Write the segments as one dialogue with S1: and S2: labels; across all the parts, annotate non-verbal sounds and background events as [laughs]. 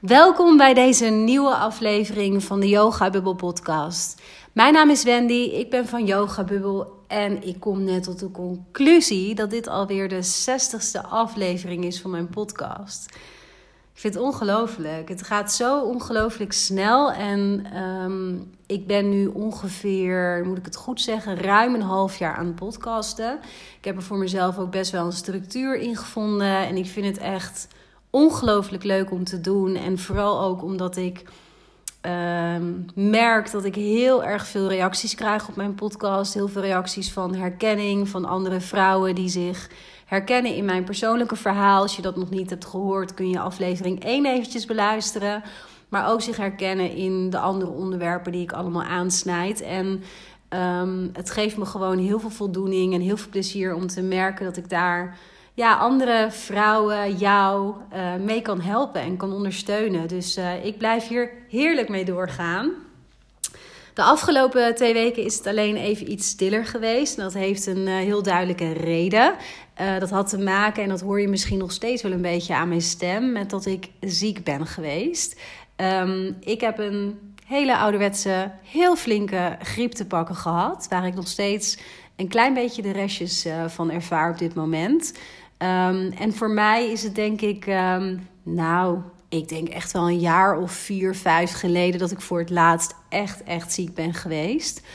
S1: Welkom bij deze nieuwe aflevering van de Yoga Bubble podcast. Mijn naam is Wendy, ik ben van Yoga Bubble en ik kom net tot de conclusie dat dit alweer de 60ste aflevering is van mijn podcast. Ik vind het ongelooflijk. Het gaat zo ongelooflijk snel en um, ik ben nu ongeveer, moet ik het goed zeggen, ruim een half jaar aan het podcasten. Ik heb er voor mezelf ook best wel een structuur in gevonden en ik vind het echt ongelooflijk leuk om te doen. En vooral ook omdat ik uh, merk dat ik heel erg veel reacties krijg op mijn podcast. Heel veel reacties van herkenning van andere vrouwen die zich herkennen in mijn persoonlijke verhaal. Als je dat nog niet hebt gehoord, kun je aflevering 1 eventjes beluisteren. Maar ook zich herkennen in de andere onderwerpen die ik allemaal aansnijd. En um, het geeft me gewoon heel veel voldoening en heel veel plezier om te merken dat ik daar ja, andere vrouwen jou uh, mee kan helpen en kan ondersteunen. Dus uh, ik blijf hier heerlijk mee doorgaan. De afgelopen twee weken is het alleen even iets stiller geweest. Dat heeft een uh, heel duidelijke reden. dat had te maken, en dat hoor je misschien nog steeds wel een beetje aan mijn stem, met dat ik ziek ben geweest. Um, ik heb een hele ouderwetse, heel flinke griep te pakken gehad. Waar ik nog steeds een klein beetje de restjes van ervaar op dit moment. Um, en voor mij is het denk ik, um, nou, ik denk echt wel een jaar of vier, vijf geleden dat ik voor het laatst echt, echt ziek ben geweest.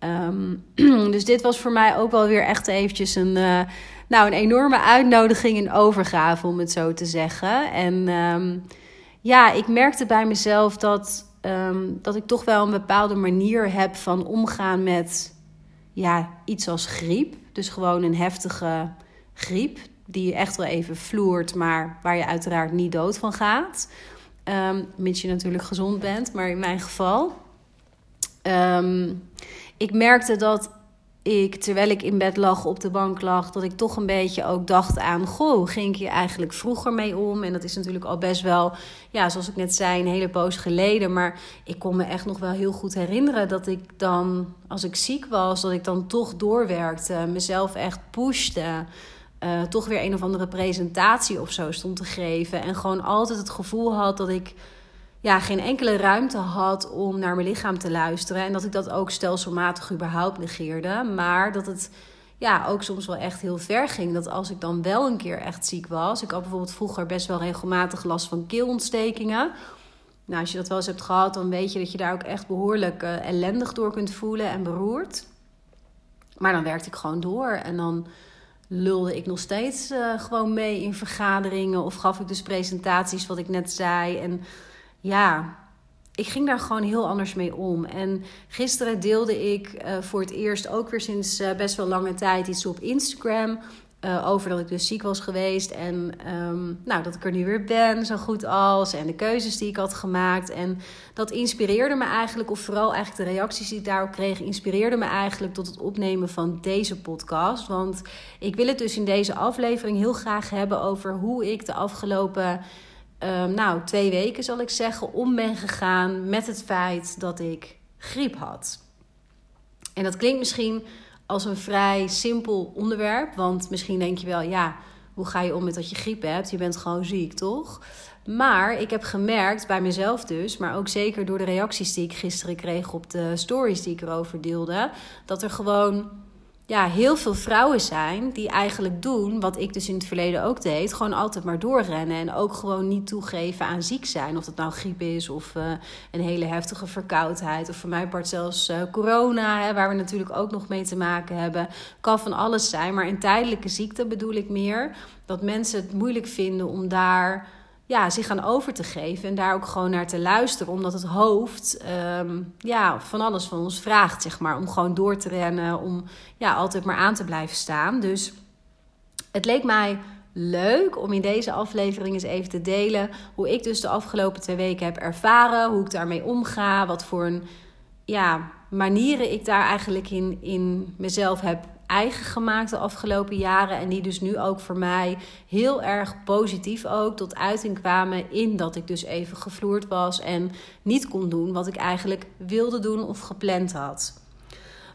S1: Um, [clears throat] dus dit was voor mij ook wel weer echt eventjes een, uh, nou, een enorme uitnodiging en overgave, om het zo te zeggen. En ja, ik merkte bij mezelf dat, dat ik toch wel een bepaalde manier heb van omgaan met ja, iets als griep. Dus gewoon een heftige griep die je echt wel even vloert, maar waar je uiteraard niet dood van gaat. Um, mits je natuurlijk gezond bent, maar in mijn geval. Um, ik merkte dat ik, terwijl ik in bed lag, op de bank lag, dat ik toch een beetje ook dacht aan: Goh, ging ik hier eigenlijk vroeger mee om? En dat is natuurlijk al best wel, ja, zoals ik net zei, een hele poos geleden. Maar ik kon me echt nog wel heel goed herinneren dat ik dan, als ik ziek was, dat ik dan toch doorwerkte, mezelf echt pushte. Uh, toch weer een of andere presentatie of zo stond te geven. En gewoon altijd het gevoel had dat ik ja, geen enkele ruimte had om naar mijn lichaam te luisteren. En dat ik dat ook stelselmatig überhaupt negeerde. Maar dat het ja, ook soms wel echt heel ver ging. Dat als ik dan wel een keer echt ziek was. Ik had bijvoorbeeld vroeger best wel regelmatig last van keelontstekingen. Nou, als je dat wel eens hebt gehad, dan weet je dat je daar ook echt behoorlijk uh, ellendig door kunt voelen en beroerd. Maar dan werkte ik gewoon door. En dan lulde ik nog steeds uh, gewoon mee in vergaderingen of gaf ik dus presentaties, wat ik net zei. En ja, ik ging daar gewoon heel anders mee om. En gisteren deelde ik uh, voor het eerst ook weer sinds uh, best wel lange tijd iets op Instagram. Uh, over dat ik dus ziek was geweest. En um, nou, dat ik er nu weer ben, zo goed als. En de keuzes die ik had gemaakt. En dat inspireerde me eigenlijk, of vooral eigenlijk de reacties die ik daarop kreeg, inspireerde me eigenlijk tot het opnemen van deze podcast. Want ik wil het dus in deze aflevering heel graag hebben over hoe ik de afgelopen. Um, nou, twee weken zal ik zeggen, om ben gegaan met het feit dat ik griep had. En dat klinkt misschien als een vrij simpel onderwerp. Want misschien denk je wel, ja, hoe ga je om met dat je griep hebt? Je bent gewoon ziek, toch? Maar ik heb gemerkt bij mezelf dus, maar ook zeker door de reacties die ik gisteren kreeg op de stories die ik erover deelde, dat er gewoon ja, heel veel vrouwen zijn die eigenlijk doen wat ik dus in het verleden ook deed. Gewoon altijd maar doorrennen en ook gewoon niet toegeven aan ziek zijn. Of dat nou griep is of uh, een hele heftige verkoudheid. Of voor mij part zelfs uh, corona, hè, waar we natuurlijk ook nog mee te maken hebben. Kan van alles zijn, maar een tijdelijke ziekte bedoel ik meer. Dat mensen het moeilijk vinden om daar ja, zich aan over te geven en daar ook gewoon naar te luisteren, omdat het hoofd um, ja, van alles van ons vraagt, zeg maar, om gewoon door te rennen, om ja, altijd maar aan te blijven staan. Dus het leek mij leuk om in deze aflevering eens even te delen hoe ik dus de afgelopen twee weken heb ervaren, hoe ik daarmee omga, wat voor een ja, manieren ik daar eigenlijk in, in mezelf heb eigen gemaakt de afgelopen jaren. En die dus nu ook voor mij heel erg positief ook tot uiting kwamen. In dat ik dus even gevloerd was en niet kon doen wat ik eigenlijk wilde doen of gepland had.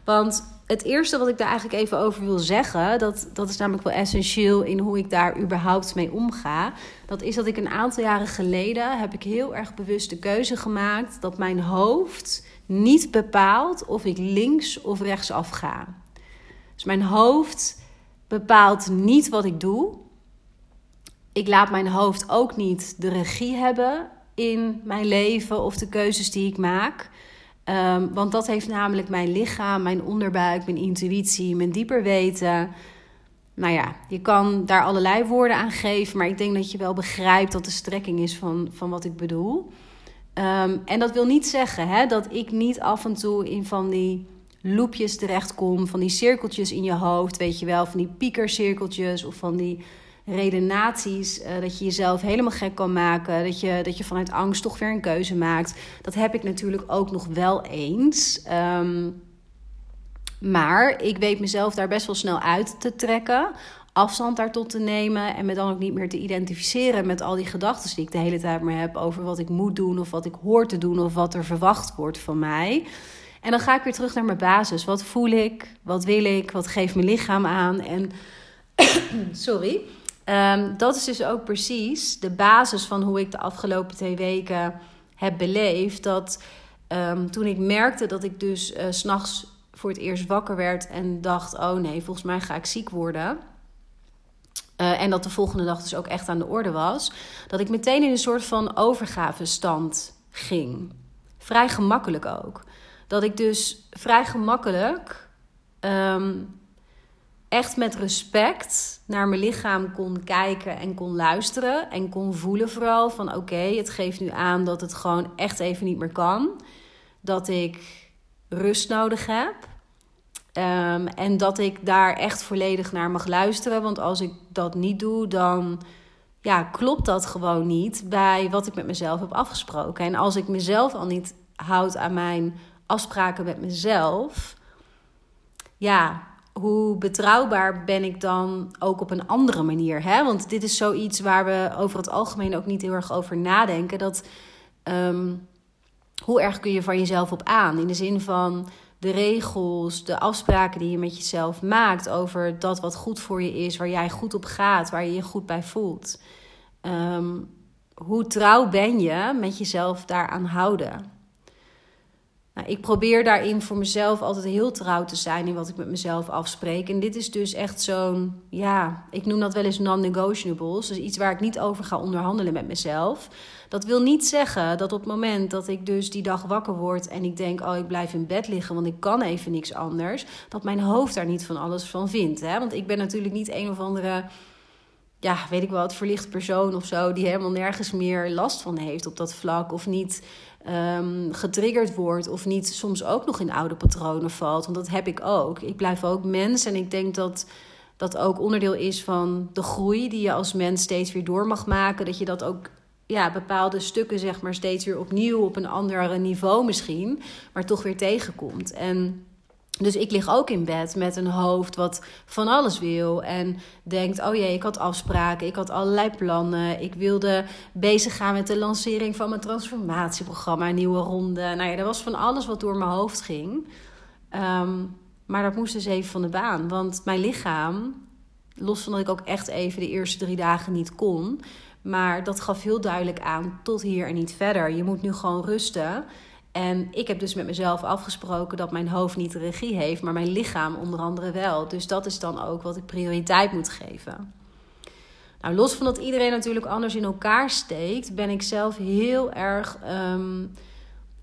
S1: Want het eerste wat ik daar eigenlijk even over wil zeggen, dat, dat is namelijk wel essentieel in hoe ik daar überhaupt mee omga. Dat is dat ik een aantal jaren geleden heb ik heel erg bewust de keuze gemaakt dat mijn hoofd niet bepaalt of ik links of rechts af ga. Dus mijn hoofd bepaalt niet wat ik doe. Ik laat mijn hoofd ook niet de regie hebben in mijn leven of de keuzes die ik maak. Um, want dat heeft namelijk mijn lichaam, mijn onderbuik, mijn intuïtie, mijn dieper weten. Nou ja, je kan daar allerlei woorden aan geven, maar ik denk dat je wel begrijpt dat de strekking is van, van wat ik bedoel. Um, en dat wil niet zeggen hè, dat ik niet af en toe in van die loopjes terechtkom, van die cirkeltjes in je hoofd, weet je wel, van die piekercirkeltjes of van die redenaties, uh, dat je jezelf helemaal gek kan maken, dat je, dat je vanuit angst toch weer een keuze maakt. Dat heb ik natuurlijk ook nog wel eens. Um, maar ik weet mezelf daar best wel snel uit te trekken, afstand daartot te nemen en me dan ook niet meer te identificeren met al die gedachten die ik de hele tijd maar heb over wat ik moet doen of wat ik hoor te doen of wat er verwacht wordt van mij. En dan ga ik weer terug naar mijn basis. Wat voel ik? Wat wil ik? Wat geeft mijn lichaam aan? En [coughs] sorry. Um, dat is dus ook precies de basis van hoe ik de afgelopen twee weken heb beleefd. Dat um, toen ik merkte dat ik dus uh, s'nachts voor het eerst wakker werd en dacht: oh nee, volgens mij ga ik ziek worden. Uh, en dat de volgende dag dus ook echt aan de orde was. Dat ik meteen in een soort van overgavestand ging. Vrij gemakkelijk ook. Dat ik dus vrij gemakkelijk um, echt met respect naar mijn lichaam kon kijken en kon luisteren. En kon voelen vooral van oké, het geeft nu aan dat het gewoon echt even niet meer kan. Dat ik rust nodig heb. Um, en dat ik daar echt volledig naar mag luisteren. Want als ik dat niet doe, dan ja, klopt dat gewoon niet bij wat ik met mezelf heb afgesproken. En als ik mezelf al niet houd aan mijn afspraken met mezelf, ja, hoe betrouwbaar ben ik dan ook op een andere manier? Hè? Want dit is zoiets waar we over het algemeen ook niet heel erg over nadenken. Dat um, hoe erg kun je van jezelf op aan? In de zin van de regels, de afspraken die je met jezelf maakt over dat wat goed voor je is, waar jij goed op gaat, waar je je goed bij voelt. Um, hoe trouw ben je met jezelf daaraan houden? Nou, ik probeer daarin voor mezelf altijd heel trouw te zijn in wat ik met mezelf afspreek. En dit is dus echt zo'n, ja, ik noem dat wel eens non-negotiables. Dus iets waar ik niet over ga onderhandelen met mezelf. Dat wil niet zeggen dat op het moment dat ik dus die dag wakker word en ik denk, oh, ik blijf in bed liggen, want ik kan even niks anders, dat mijn hoofd daar niet van alles van vindt. Hè? Want ik ben natuurlijk niet een of andere ja, weet ik wel, het verlicht persoon of zo, die helemaal nergens meer last van heeft op dat vlak. Of niet um, getriggerd wordt, of niet soms ook nog in oude patronen valt. Want dat heb ik ook. Ik blijf ook mens en ik denk dat dat ook onderdeel is van de groei die je als mens steeds weer door mag maken. Dat je dat ook ja, bepaalde stukken, zeg maar, steeds weer opnieuw op een ander niveau misschien, maar toch weer tegenkomt. En dus ik lig ook in bed met een hoofd wat van alles wil. En denkt: oh jee, ik had afspraken, ik had allerlei plannen. Ik wilde bezig gaan met de lancering van mijn transformatieprogramma, nieuwe ronde. Nou ja, er was van alles wat door mijn hoofd ging. Um, maar dat moest dus even van de baan. Want mijn lichaam, los van dat ik ook echt even de eerste drie dagen niet kon. Maar dat gaf heel duidelijk aan: tot hier en niet verder. Je moet nu gewoon rusten. En ik heb dus met mezelf afgesproken dat mijn hoofd niet regie heeft, maar mijn lichaam onder andere wel. Dus dat is dan ook wat ik prioriteit moet geven. Nou, los van dat iedereen natuurlijk anders in elkaar steekt, ben ik zelf heel erg um,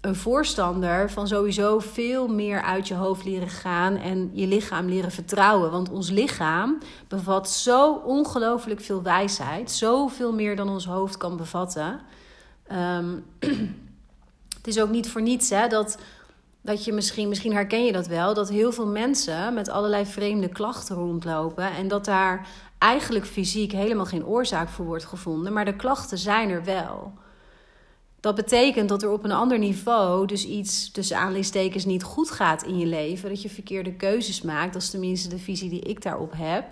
S1: een voorstander van sowieso veel meer uit je hoofd leren gaan en je lichaam leren vertrouwen. Want ons lichaam bevat zo ongelooflijk veel wijsheid, zoveel meer dan ons hoofd kan bevatten. Um, [clears throat] Het is ook niet voor niets hè, dat, dat je misschien, misschien herken je dat wel, dat heel veel mensen met allerlei vreemde klachten rondlopen en dat daar eigenlijk fysiek helemaal geen oorzaak voor wordt gevonden, maar de klachten zijn er wel. Dat betekent dat er op een ander niveau dus iets tussen aanleidingstekens niet goed gaat in je leven. Dat je verkeerde keuzes maakt. Dat is tenminste de visie die ik daarop heb.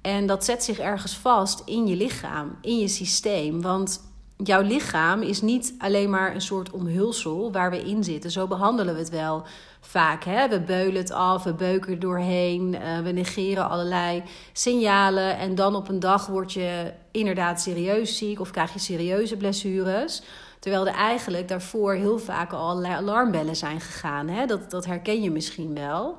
S1: En dat zet zich ergens vast in je lichaam, in je systeem. Want jouw lichaam is niet alleen maar een soort omhulsel waar we in zitten. Zo behandelen we het wel vaak. Hè? We beulen het af, we beuken er doorheen, uh, we negeren allerlei signalen. En dan op een dag word je inderdaad serieus ziek of krijg je serieuze blessures. Terwijl er eigenlijk daarvoor heel vaak al allerlei alarmbellen zijn gegaan. Hè? Dat, dat herken je misschien wel.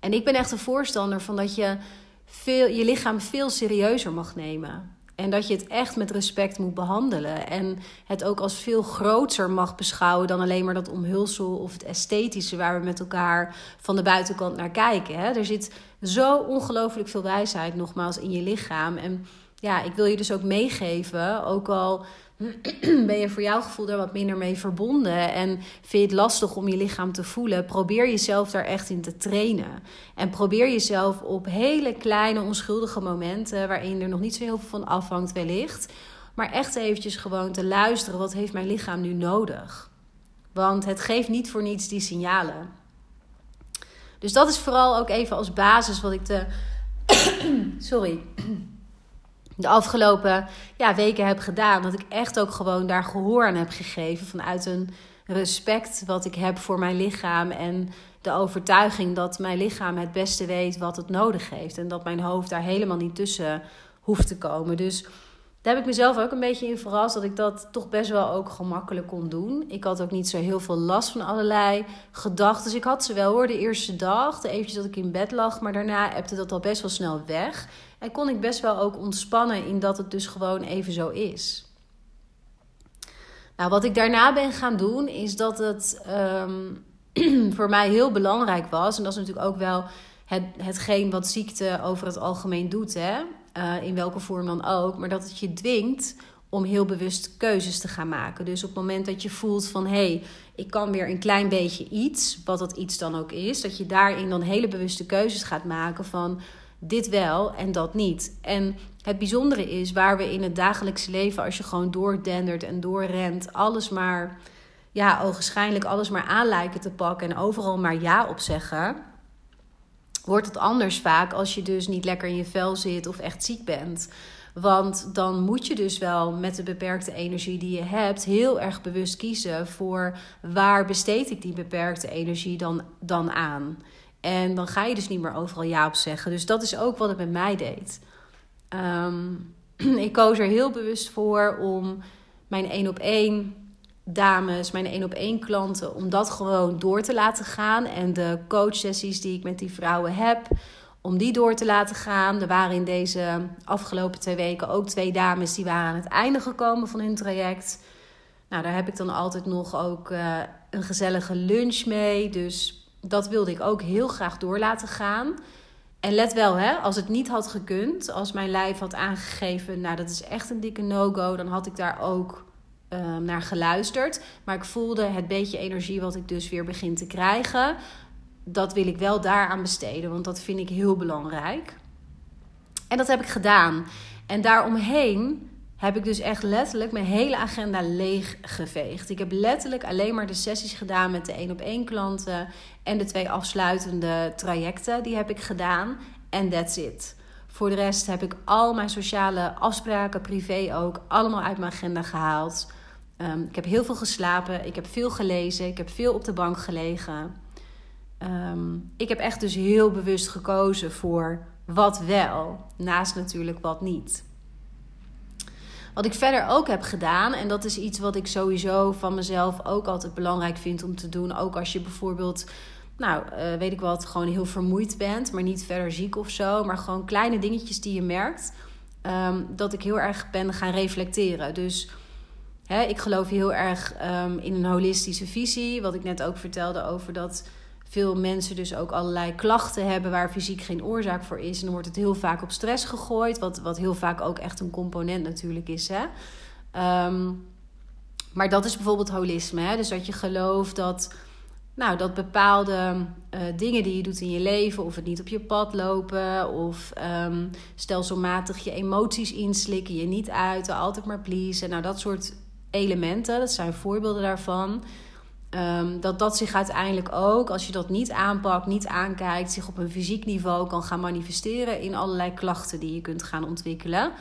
S1: En ik ben echt een voorstander van dat je veel, je lichaam veel serieuzer mag nemen. En dat je het echt met respect moet behandelen. En het ook als veel groter mag beschouwen dan alleen maar dat omhulsel of het esthetische waar we met elkaar van de buitenkant naar kijken. Hè? Er zit zo ongelooflijk veel wijsheid nogmaals in je lichaam. En ja, ik wil je dus ook meegeven, ook al [clears throat] ben je voor jouw gevoel er wat minder mee verbonden en vind je het lastig om je lichaam te voelen, probeer jezelf daar echt in te trainen. En probeer jezelf op hele kleine, onschuldige momenten, waarin er nog niet zo heel veel van afhangt, wellicht, maar echt eventjes gewoon te luisteren: wat heeft mijn lichaam nu nodig? Want het geeft niet voor niets die signalen. Dus dat is vooral ook even als basis wat ik te. [clears throat] Sorry de afgelopen ja, weken heb gedaan. Dat ik echt ook gewoon daar gehoor aan heb gegeven. Vanuit een respect wat ik heb voor mijn lichaam. En de overtuiging dat mijn lichaam het beste weet wat het nodig heeft. En dat mijn hoofd daar helemaal niet tussen hoeft te komen. Dus daar heb ik mezelf ook een beetje in verrast dat ik dat toch best wel ook gemakkelijk kon doen. Ik had ook niet zo heel veel last van allerlei gedachten. Dus ik had ze wel hoor, de eerste dag, de eventjes dat ik in bed lag. Maar daarna ebte dat al best wel snel weg. En kon ik best wel ook ontspannen in dat het dus gewoon even zo is. Nou, wat ik daarna ben gaan doen, is dat het ehm, [clears throat] voor mij heel belangrijk was. En dat is natuurlijk ook wel het, hetgeen wat ziekte over het algemeen doet, hè? Uh, in welke vorm dan ook. Maar dat het je dwingt om heel bewust keuzes te gaan maken. Dus op het moment dat je voelt van hé, hey, ik kan weer een klein beetje iets, wat dat iets dan ook is, dat je daarin dan hele bewuste keuzes gaat maken van dit wel en dat niet. En het bijzondere is waar we in het dagelijkse leven, als je gewoon doordendert en doorrent, alles maar, ja, ogenschijnlijk alles maar aan lijken te pakken en overal maar ja op zeggen, wordt het anders vaak als je dus niet lekker in je vel zit of echt ziek bent. Want dan moet je dus wel met de beperkte energie die je hebt heel erg bewust kiezen voor waar besteed ik die beperkte energie dan, dan aan. En dan ga je dus niet meer overal ja op zeggen. Dus dat is ook wat het met mij deed. Ehm, [clears throat] ik koos er heel bewust voor om mijn één op één dames, mijn één op één klanten, om dat gewoon door te laten gaan. En de coachsessies die ik met die vrouwen heb, om die door te laten gaan. Er waren in deze afgelopen twee weken ook twee dames die waren aan het einde gekomen van hun traject. Nou, daar heb ik dan altijd nog ook uh, een gezellige lunch mee. Dus dat wilde ik ook heel graag door laten gaan. En let wel, hè, als het niet had gekund, als mijn lijf had aangegeven, nou dat is echt een dikke no-go, dan had ik daar ook uh, naar geluisterd. Maar ik voelde het beetje energie wat ik dus weer begin te krijgen, dat wil ik wel daaraan besteden, want dat vind ik heel belangrijk. En dat heb ik gedaan. En daaromheen heb ik dus echt letterlijk mijn hele agenda leeg geveegd. Ik heb letterlijk alleen maar de sessies gedaan met de één op één klanten en de twee afsluitende trajecten. Die heb ik gedaan en that's it. Voor de rest heb ik al mijn sociale afspraken, privé ook, allemaal uit mijn agenda gehaald. Um, ik heb heel veel geslapen, ik heb veel gelezen, ik heb veel op de bank gelegen. Um, ik heb echt dus heel bewust gekozen voor wat wel, naast natuurlijk wat niet. Wat ik verder ook heb gedaan, en dat is iets wat ik sowieso van mezelf ook altijd belangrijk vind om te doen. Ook als je bijvoorbeeld, nou, uh, weet ik wat, gewoon heel vermoeid bent, maar niet verder ziek of zo. Maar gewoon kleine dingetjes die je merkt. Um, dat ik heel erg ben gaan reflecteren. Dus hè, ik geloof heel erg um, in een holistische visie. Wat ik net ook vertelde over dat veel mensen dus ook allerlei klachten hebben waar fysiek geen oorzaak voor is. En dan wordt het heel vaak op stress gegooid, wat, wat heel vaak ook echt een component natuurlijk is. Hè? Um, maar dat is bijvoorbeeld holisme. Hè? Dus dat je gelooft dat, nou, dat bepaalde uh, dingen die je doet in je leven, of het niet op je pad lopen, of um, stelselmatig je emoties inslikken, je niet uiten, altijd maar pleasen. Nou, dat soort elementen, dat zijn voorbeelden daarvan. Um, dat dat zich uiteindelijk ook, als je dat niet aanpakt, niet aankijkt, zich op een fysiek niveau kan gaan manifesteren in allerlei klachten die je kunt gaan ontwikkelen.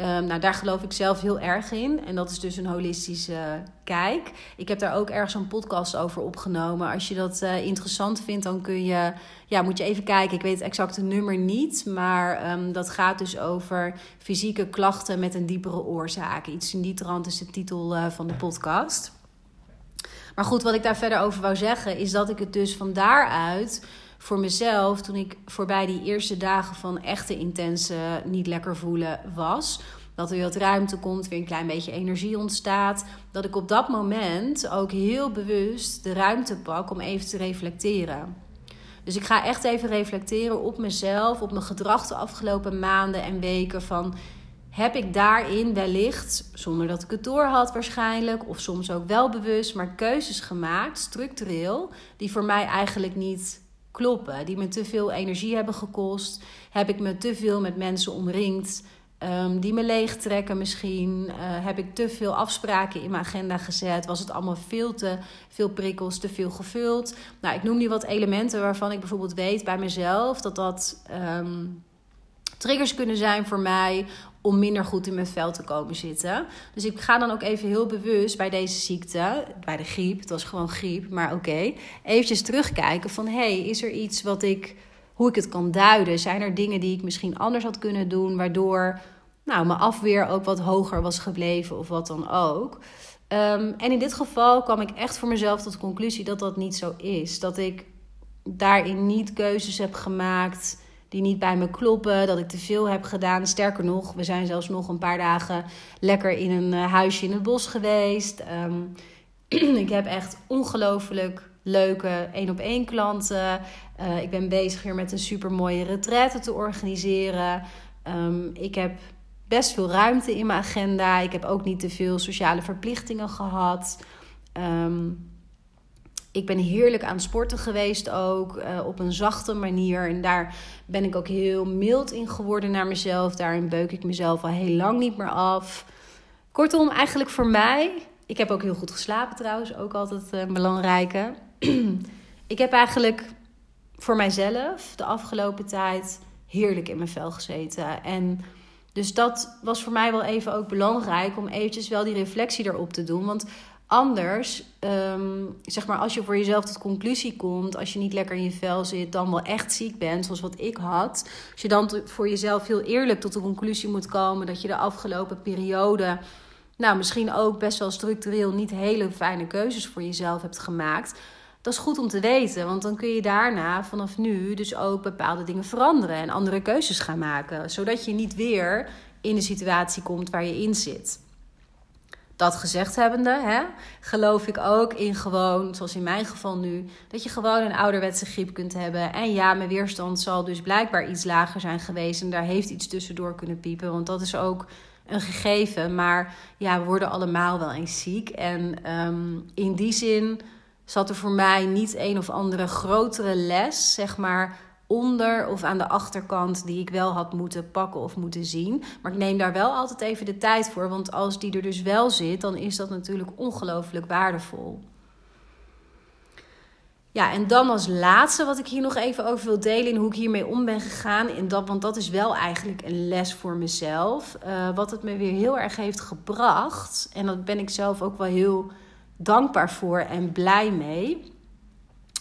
S1: Um, nou, daar geloof ik zelf heel erg in. En dat is dus een holistische kijk. Ik heb daar ook ergens een podcast over opgenomen. Als je dat uh, interessant vindt, dan kun je, ja, moet je even kijken. Ik weet het exacte nummer niet. Maar um, dat gaat dus over fysieke klachten met een diepere oorzaak. Iets in die trant is de titel uh, van de podcast. Maar goed, wat ik daar verder over wou zeggen, is dat ik het dus van daaruit voor mezelf, toen ik voorbij die eerste dagen van echte intense niet lekker voelen was, dat er wat ruimte komt, weer een klein beetje energie ontstaat, dat ik op dat moment ook heel bewust de ruimte pak om even te reflecteren. Dus ik ga echt even reflecteren op mezelf, op mijn gedrag de afgelopen maanden en weken van heb ik daarin wellicht, zonder dat ik het door had waarschijnlijk, of soms ook wel bewust, maar keuzes gemaakt, structureel, die voor mij eigenlijk niet kloppen, die me te veel energie hebben gekost. Heb ik me te veel met mensen omringd um, die me leegtrekken misschien? Uh, heb ik te veel afspraken in mijn agenda gezet? Was het allemaal veel te veel prikkels, te veel gevuld? Nou, ik noem nu wat elementen waarvan ik bijvoorbeeld weet bij mezelf dat dat um, triggers kunnen zijn voor mij om minder goed in mijn vel te komen zitten. Dus ik ga dan ook even heel bewust bij deze ziekte, bij de griep, het was gewoon griep, maar oké, okay, eventjes terugkijken van hey, is er iets wat ik, hoe ik het kan duiden? Zijn er dingen die ik misschien anders had kunnen doen, waardoor nou, mijn afweer ook wat hoger was gebleven of wat dan ook? Um, en in dit geval kwam ik echt voor mezelf tot de conclusie dat dat niet zo is. Dat ik daarin niet keuzes heb gemaakt die niet bij me kloppen, dat ik te veel heb gedaan. Sterker nog, we zijn zelfs nog een paar dagen lekker in een eh, huisje in het bos geweest. Um, [clears throat] ik heb echt ongelooflijk leuke één op één klanten. Uh, ik ben bezig hier met een super mooie retraite te organiseren. Um, ik heb best veel ruimte in mijn agenda. Ik heb ook niet te veel sociale verplichtingen gehad. Um, ik ben heerlijk aan het sporten geweest ook, uh, op een zachte manier. En daar ben ik ook heel mild in geworden naar mezelf. Daarin beuk ik mezelf al heel lang niet meer af. Kortom, eigenlijk voor mij... Ik heb ook heel goed geslapen trouwens, ook altijd een uh, belangrijke. [clears throat] ik heb eigenlijk voor mijzelf de afgelopen tijd heerlijk in mijn vel gezeten. En dus dat was voor mij wel even ook belangrijk om eventjes wel die reflectie erop te doen. Want Anders, um, zeg maar, als je voor jezelf tot conclusie komt, als je niet lekker in je vel zit, dan wel echt ziek bent, zoals wat ik had. Als je dan voor jezelf heel eerlijk tot de conclusie moet komen dat je de afgelopen periode, nou misschien ook best wel structureel niet hele fijne keuzes voor jezelf hebt gemaakt. Dat is goed om te weten, want dan kun je daarna vanaf nu dus ook bepaalde dingen veranderen en andere keuzes gaan maken, zodat je niet weer in de situatie komt waar je in zit. Dat gezegd hebbende, hè, geloof ik ook in gewoon, zoals in mijn geval nu, dat je gewoon een ouderwetse griep kunt hebben. En ja, mijn weerstand zal dus blijkbaar iets lager zijn geweest. En daar heeft iets tussendoor kunnen piepen, want dat is ook een gegeven. Maar ja, we worden allemaal wel eens ziek. En um, in die zin zat er voor mij niet een of andere grotere les, zeg maar onder of aan de achterkant die ik wel had moeten pakken of moeten zien. Maar ik neem daar wel altijd even de tijd voor, want als die er dus wel zit, dan is dat natuurlijk ongelooflijk waardevol. Ja, en dan als laatste wat ik hier nog even over wil delen, in hoe ik hiermee om ben gegaan. In dat, want dat is wel eigenlijk een les voor mezelf. Uh, wat het me weer heel erg heeft gebracht. En dat ben ik zelf ook wel heel dankbaar voor en blij mee.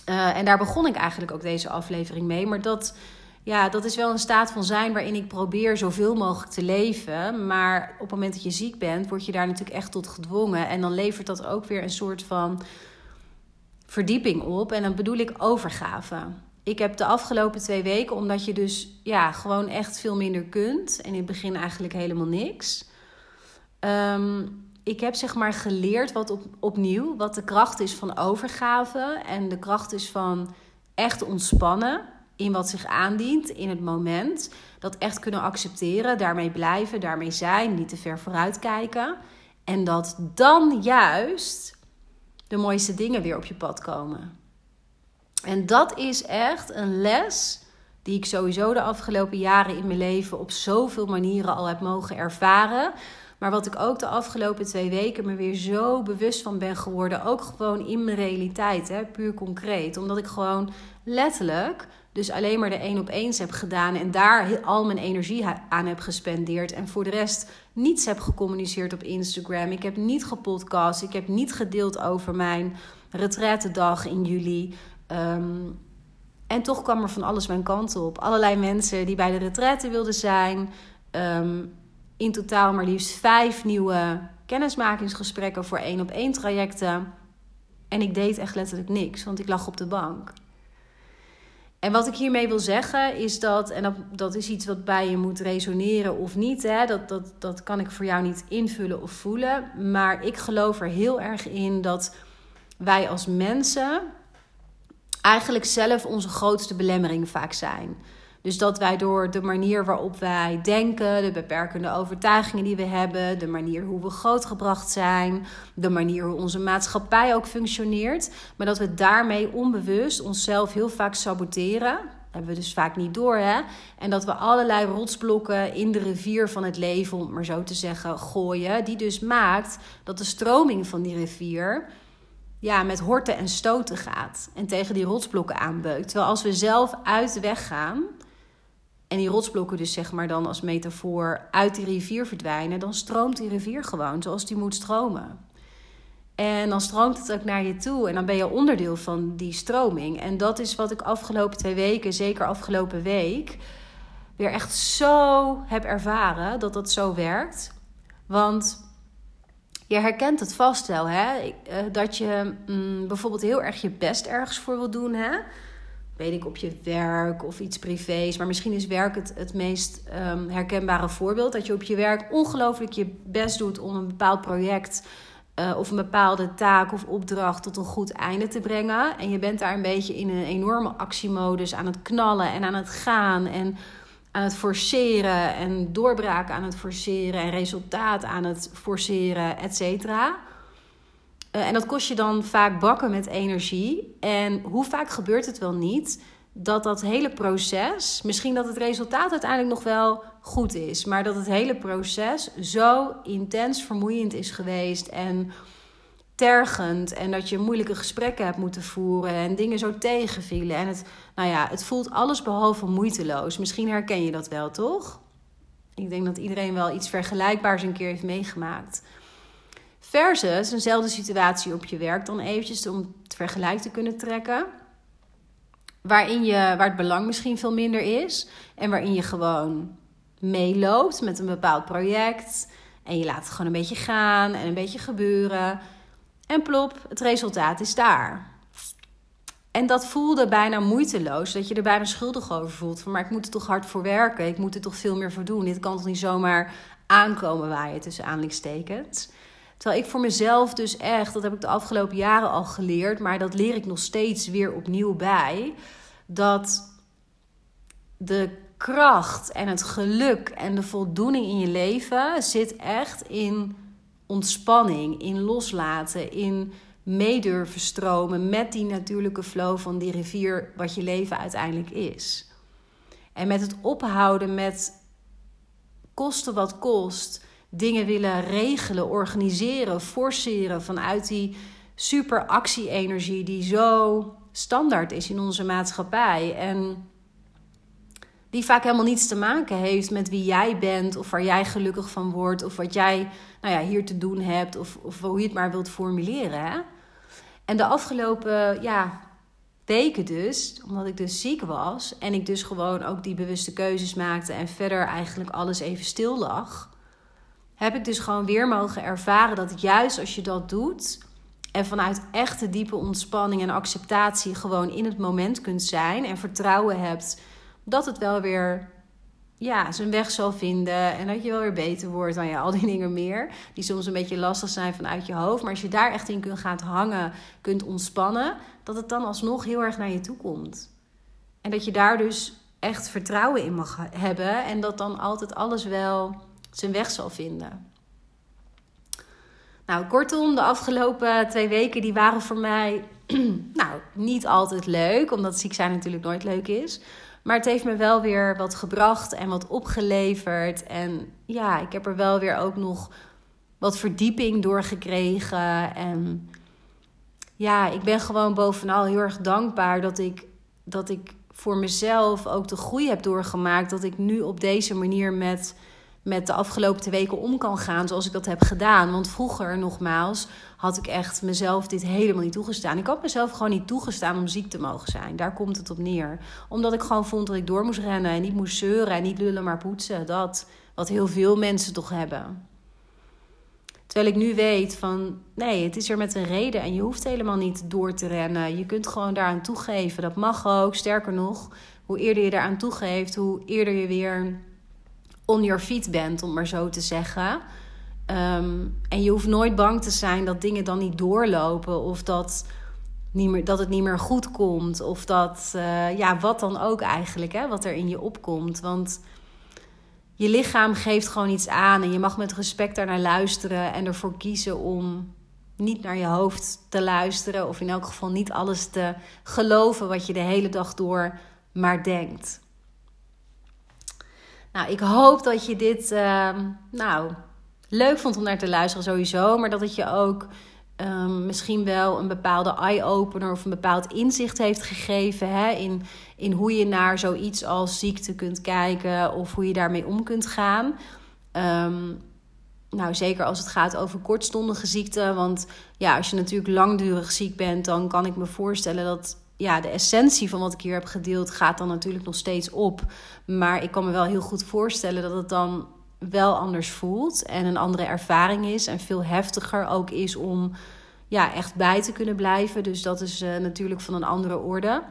S1: Uh, en daar begon ik eigenlijk ook deze aflevering mee. Maar dat, ja, dat is wel een staat van zijn waarin ik probeer zoveel mogelijk te leven. Maar op het moment dat je ziek bent, word je daar natuurlijk echt tot gedwongen. En dan levert dat ook weer een soort van verdieping op. En dan bedoel ik overgave. Ik heb de afgelopen twee weken, omdat je dus ja, gewoon echt veel minder kunt. En in het begin eigenlijk helemaal niks. Um, ik heb zeg maar geleerd wat op, opnieuw, wat de kracht is van overgave en de kracht is van echt ontspannen in wat zich aandient in het moment. Dat echt kunnen accepteren, daarmee blijven, daarmee zijn, niet te ver vooruit kijken. En dat dan juist de mooiste dingen weer op je pad komen. En dat is echt een les die ik sowieso de afgelopen jaren in mijn leven op zoveel manieren al heb mogen ervaren. Maar wat ik ook de afgelopen twee weken me weer zo bewust van ben geworden. Ook gewoon in mijn realiteit, hè, puur concreet. Omdat ik gewoon letterlijk dus alleen maar de één op eens heb gedaan en daar al mijn energie aan heb gespendeerd. En voor de rest niets heb gecommuniceerd op Instagram. Ik heb niet gepodcast. Ik heb niet gedeeld over mijn retraitedag in juli. Ehm, en toch kwam er van alles mijn kant op. Allerlei mensen die bij de retraite wilden zijn. Ehm, in totaal maar liefst vijf nieuwe kennismakingsgesprekken voor één op één trajecten. En ik deed echt letterlijk niks, want ik lag op de bank. En wat ik hiermee wil zeggen is dat, en dat, dat is iets wat bij je moet resoneren of niet, hè, dat, dat, dat kan ik voor jou niet invullen of voelen. Maar ik geloof er heel erg in dat wij als mensen eigenlijk zelf onze grootste belemmering vaak zijn. Dus dat wij door de manier waarop wij denken, de beperkende overtuigingen die we hebben, de manier hoe we grootgebracht zijn, de manier hoe onze maatschappij ook functioneert, maar dat we daarmee onbewust onszelf heel vaak saboteren. Hebben we dus vaak niet door, hè? En dat we allerlei rotsblokken in de rivier van het leven, om maar zo te zeggen, gooien, die dus maakt dat de stroming van die rivier ja, met horten en stoten gaat en tegen die rotsblokken aanbeukt. Terwijl als we zelf uit de weg gaan en die rotsblokken dus zeg maar dan als metafoor uit die rivier verdwijnen, dan stroomt die rivier gewoon zoals die moet stromen. En dan stroomt het ook naar je toe en dan ben je onderdeel van die stroming. En dat is wat ik afgelopen twee weken, zeker afgelopen week, weer echt zo heb ervaren dat dat zo werkt. Want je herkent het vast wel, hè? Eh, dat je mm, bijvoorbeeld heel erg je best ergens voor wil doen, hè? Weet ik, op je werk of iets privés. Maar misschien is werk het, het meest um, herkenbare voorbeeld. Dat je op je werk ongelooflijk je best doet om een bepaald project uh, of een bepaalde taak of opdracht tot een goed einde te brengen. En je bent daar een beetje in een enorme actiemodus aan het knallen en aan het gaan. En aan het forceren en doorbraken aan het forceren en resultaat aan het forceren, et cetera. Eh, en dat kost je dan vaak bakken met energie. En hoe vaak gebeurt het wel niet dat dat hele proces, misschien dat het resultaat uiteindelijk nog wel goed is, maar dat het hele proces zo intens vermoeiend is geweest en tergend en dat je moeilijke gesprekken hebt moeten voeren en dingen zo tegenvielen. En het, nou ja, het voelt alles behalve moeiteloos. Misschien herken je dat wel, toch? Ik denk dat iedereen wel iets vergelijkbaars een keer heeft meegemaakt. Versus eenzelfde situatie op je werk dan eventjes om het vergelijk te kunnen trekken. Waarin je, waar het belang misschien veel minder is. En waarin je gewoon meeloopt met een bepaald project. En je laat het gewoon een beetje gaan en een beetje gebeuren. En plop, het resultaat is daar. En dat voelde bijna moeiteloos. Dat je er bijna schuldig over voelt. Van, maar ik moet er toch hard voor werken. Ik moet er toch veel meer voor doen. Dit kan toch niet zomaar aankomen waaien tussen aanhalingstekens. Terwijl ik voor mezelf dus echt, dat heb ik de afgelopen jaren al geleerd, maar dat leer ik nog steeds weer opnieuw bij. Dat de kracht en het geluk en de voldoening in je leven zit echt in ontspanning, in loslaten, in meedurven stromen met die natuurlijke flow van die rivier, wat je leven uiteindelijk is. En met het ophouden met kosten wat kost dingen willen regelen, organiseren, forceren vanuit die super actie-energie die zo standaard is in onze maatschappij. En die vaak helemaal niets te maken heeft met wie jij bent, of waar jij gelukkig van wordt, of wat jij nou ja, hier te doen hebt, of, of hoe je het maar wilt formuleren. Hè? En de afgelopen ja, weken dus, omdat ik dus ziek was en ik dus gewoon ook die bewuste keuzes maakte en verder eigenlijk alles even stil lag heb ik dus gewoon weer mogen ervaren dat juist als je dat doet en vanuit echte diepe ontspanning en acceptatie gewoon in het moment kunt zijn en vertrouwen hebt dat het wel weer ja, zijn weg zal vinden en dat je wel weer beter wordt. ja, al die [laughs] dingen meer die soms een beetje lastig zijn vanuit je hoofd. Maar als je daar echt in kunt gaan hangen, kunt ontspannen, dat het dan alsnog heel erg naar je toe komt. En dat je daar dus echt vertrouwen in mag hebben en dat dan altijd alles wel zijn weg zal vinden. Nou, kortom, de afgelopen twee weken die waren voor mij [clears throat] nou, niet altijd leuk, omdat ziek zijn natuurlijk nooit leuk is. Maar het heeft me wel weer wat gebracht en wat opgeleverd. En ja, ik heb er wel weer ook nog wat verdieping door gekregen. En ja, ik ben gewoon bovenal heel erg dankbaar dat ik, dat ik voor mezelf ook de groei heb doorgemaakt. Dat ik nu op deze manier met, met de afgelopen twee weken om kan gaan zoals ik dat heb gedaan. Want vroeger, nogmaals, had ik echt mezelf dit helemaal niet toegestaan. Ik had mezelf gewoon niet toegestaan om ziek te mogen zijn. Daar komt het op neer. Omdat ik gewoon vond dat ik door moest rennen en niet moest zeuren en niet lullen maar poetsen. Dat wat heel veel mensen toch hebben. Terwijl ik nu weet van nee, het is er met een reden en je hoeft helemaal niet door te rennen. Je kunt gewoon daaraan toegeven. Dat mag ook. Sterker nog, hoe eerder je daaraan toegeeft, hoe eerder je weer on your feet bent, om maar zo te zeggen. Ehm, en je hoeft nooit bang te zijn dat dingen dan niet doorlopen of dat, niet meer, dat het niet meer goed komt. Of dat, uh, ja, wat dan ook eigenlijk, hè, wat er in je opkomt. Want je lichaam geeft gewoon iets aan en je mag met respect daarnaar luisteren en ervoor kiezen om niet naar je hoofd te luisteren of in elk geval niet alles te geloven wat je de hele dag door maar denkt. Nou, ik hoop dat je dit uh, nou, leuk vond om naar te luisteren sowieso, maar dat het je ook um, misschien wel een bepaalde eye-opener of een bepaald inzicht heeft gegeven hè, in, in hoe je naar zoiets als ziekte kunt kijken of hoe je daarmee om kunt gaan. Um, nou, zeker als het gaat over kortstondige ziekte. Want ja, als je natuurlijk langdurig ziek bent, dan kan ik me voorstellen dat ja, de essentie van wat ik hier heb gedeeld gaat dan natuurlijk nog steeds op. Maar ik kan me wel heel goed voorstellen dat het dan wel anders voelt en een andere ervaring is en veel heftiger ook is om ja, echt bij te kunnen blijven. Dus dat is uh, natuurlijk van een andere orde.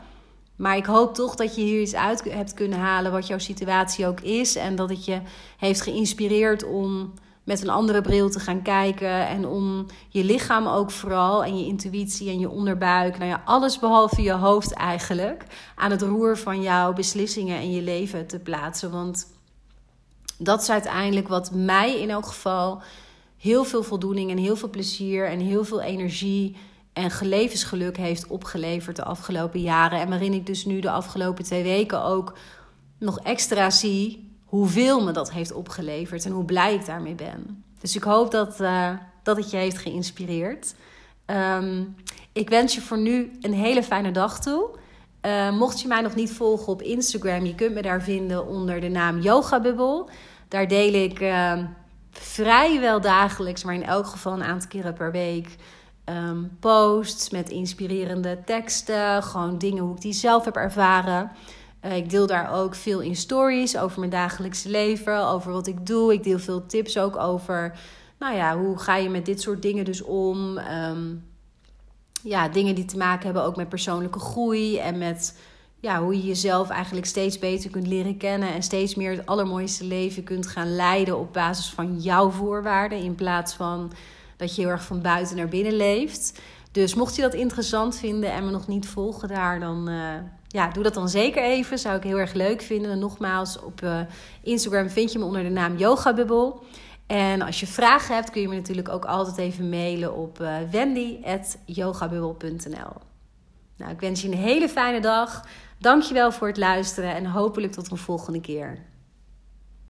S1: Maar ik hoop toch dat je hier iets uit hebt kunnen halen wat jouw situatie ook is en dat het je heeft geïnspireerd om met een andere bril te gaan kijken en om je lichaam ook vooral en je intuïtie en je onderbuik, nou ja, alles behalve je hoofd eigenlijk, aan het roer van jouw beslissingen en je leven te plaatsen. Want dat is uiteindelijk wat mij in elk geval heel veel voldoening en heel veel plezier en heel veel energie en levensgeluk heeft opgeleverd de afgelopen jaren. En waarin ik dus nu de afgelopen twee weken ook nog extra zie hoeveel me dat heeft opgeleverd en hoe blij ik daarmee ben. Dus ik hoop dat, uh, dat het je heeft geïnspireerd. Um, ik wens je voor nu een hele fijne dag toe. Uh, mocht je mij nog niet volgen op Instagram, je kunt me daar vinden onder de naam Yoga Bubble. Daar deel ik uh, vrijwel dagelijks, maar in elk geval een aantal keren per week. Um, posts met inspirerende teksten, gewoon dingen hoe ik die zelf heb ervaren. Uh, ik deel daar ook veel in stories over mijn dagelijkse leven, over wat ik doe. Ik deel veel tips ook over, nou ja, hoe ga je met dit soort dingen dus om? Um, ja, dingen die te maken hebben ook met persoonlijke groei en met ja, hoe je jezelf eigenlijk steeds beter kunt leren kennen en steeds meer het allermooiste leven kunt gaan leiden op basis van jouw voorwaarden in plaats van dat je heel erg van buiten naar binnen leeft. Dus mocht je dat interessant vinden en me nog niet volgen daar, dan uh, ja, doe dat dan zeker even. Zou ik heel erg leuk vinden. En nogmaals, op uh, Instagram vind je me onder de naam Yoga Bubble. En als je vragen hebt, kun je me natuurlijk ook altijd even mailen op uh, wendy.yogabubble.nl. Nou, ik wens je een hele fijne dag. Dankjewel voor het luisteren en hopelijk tot een volgende keer.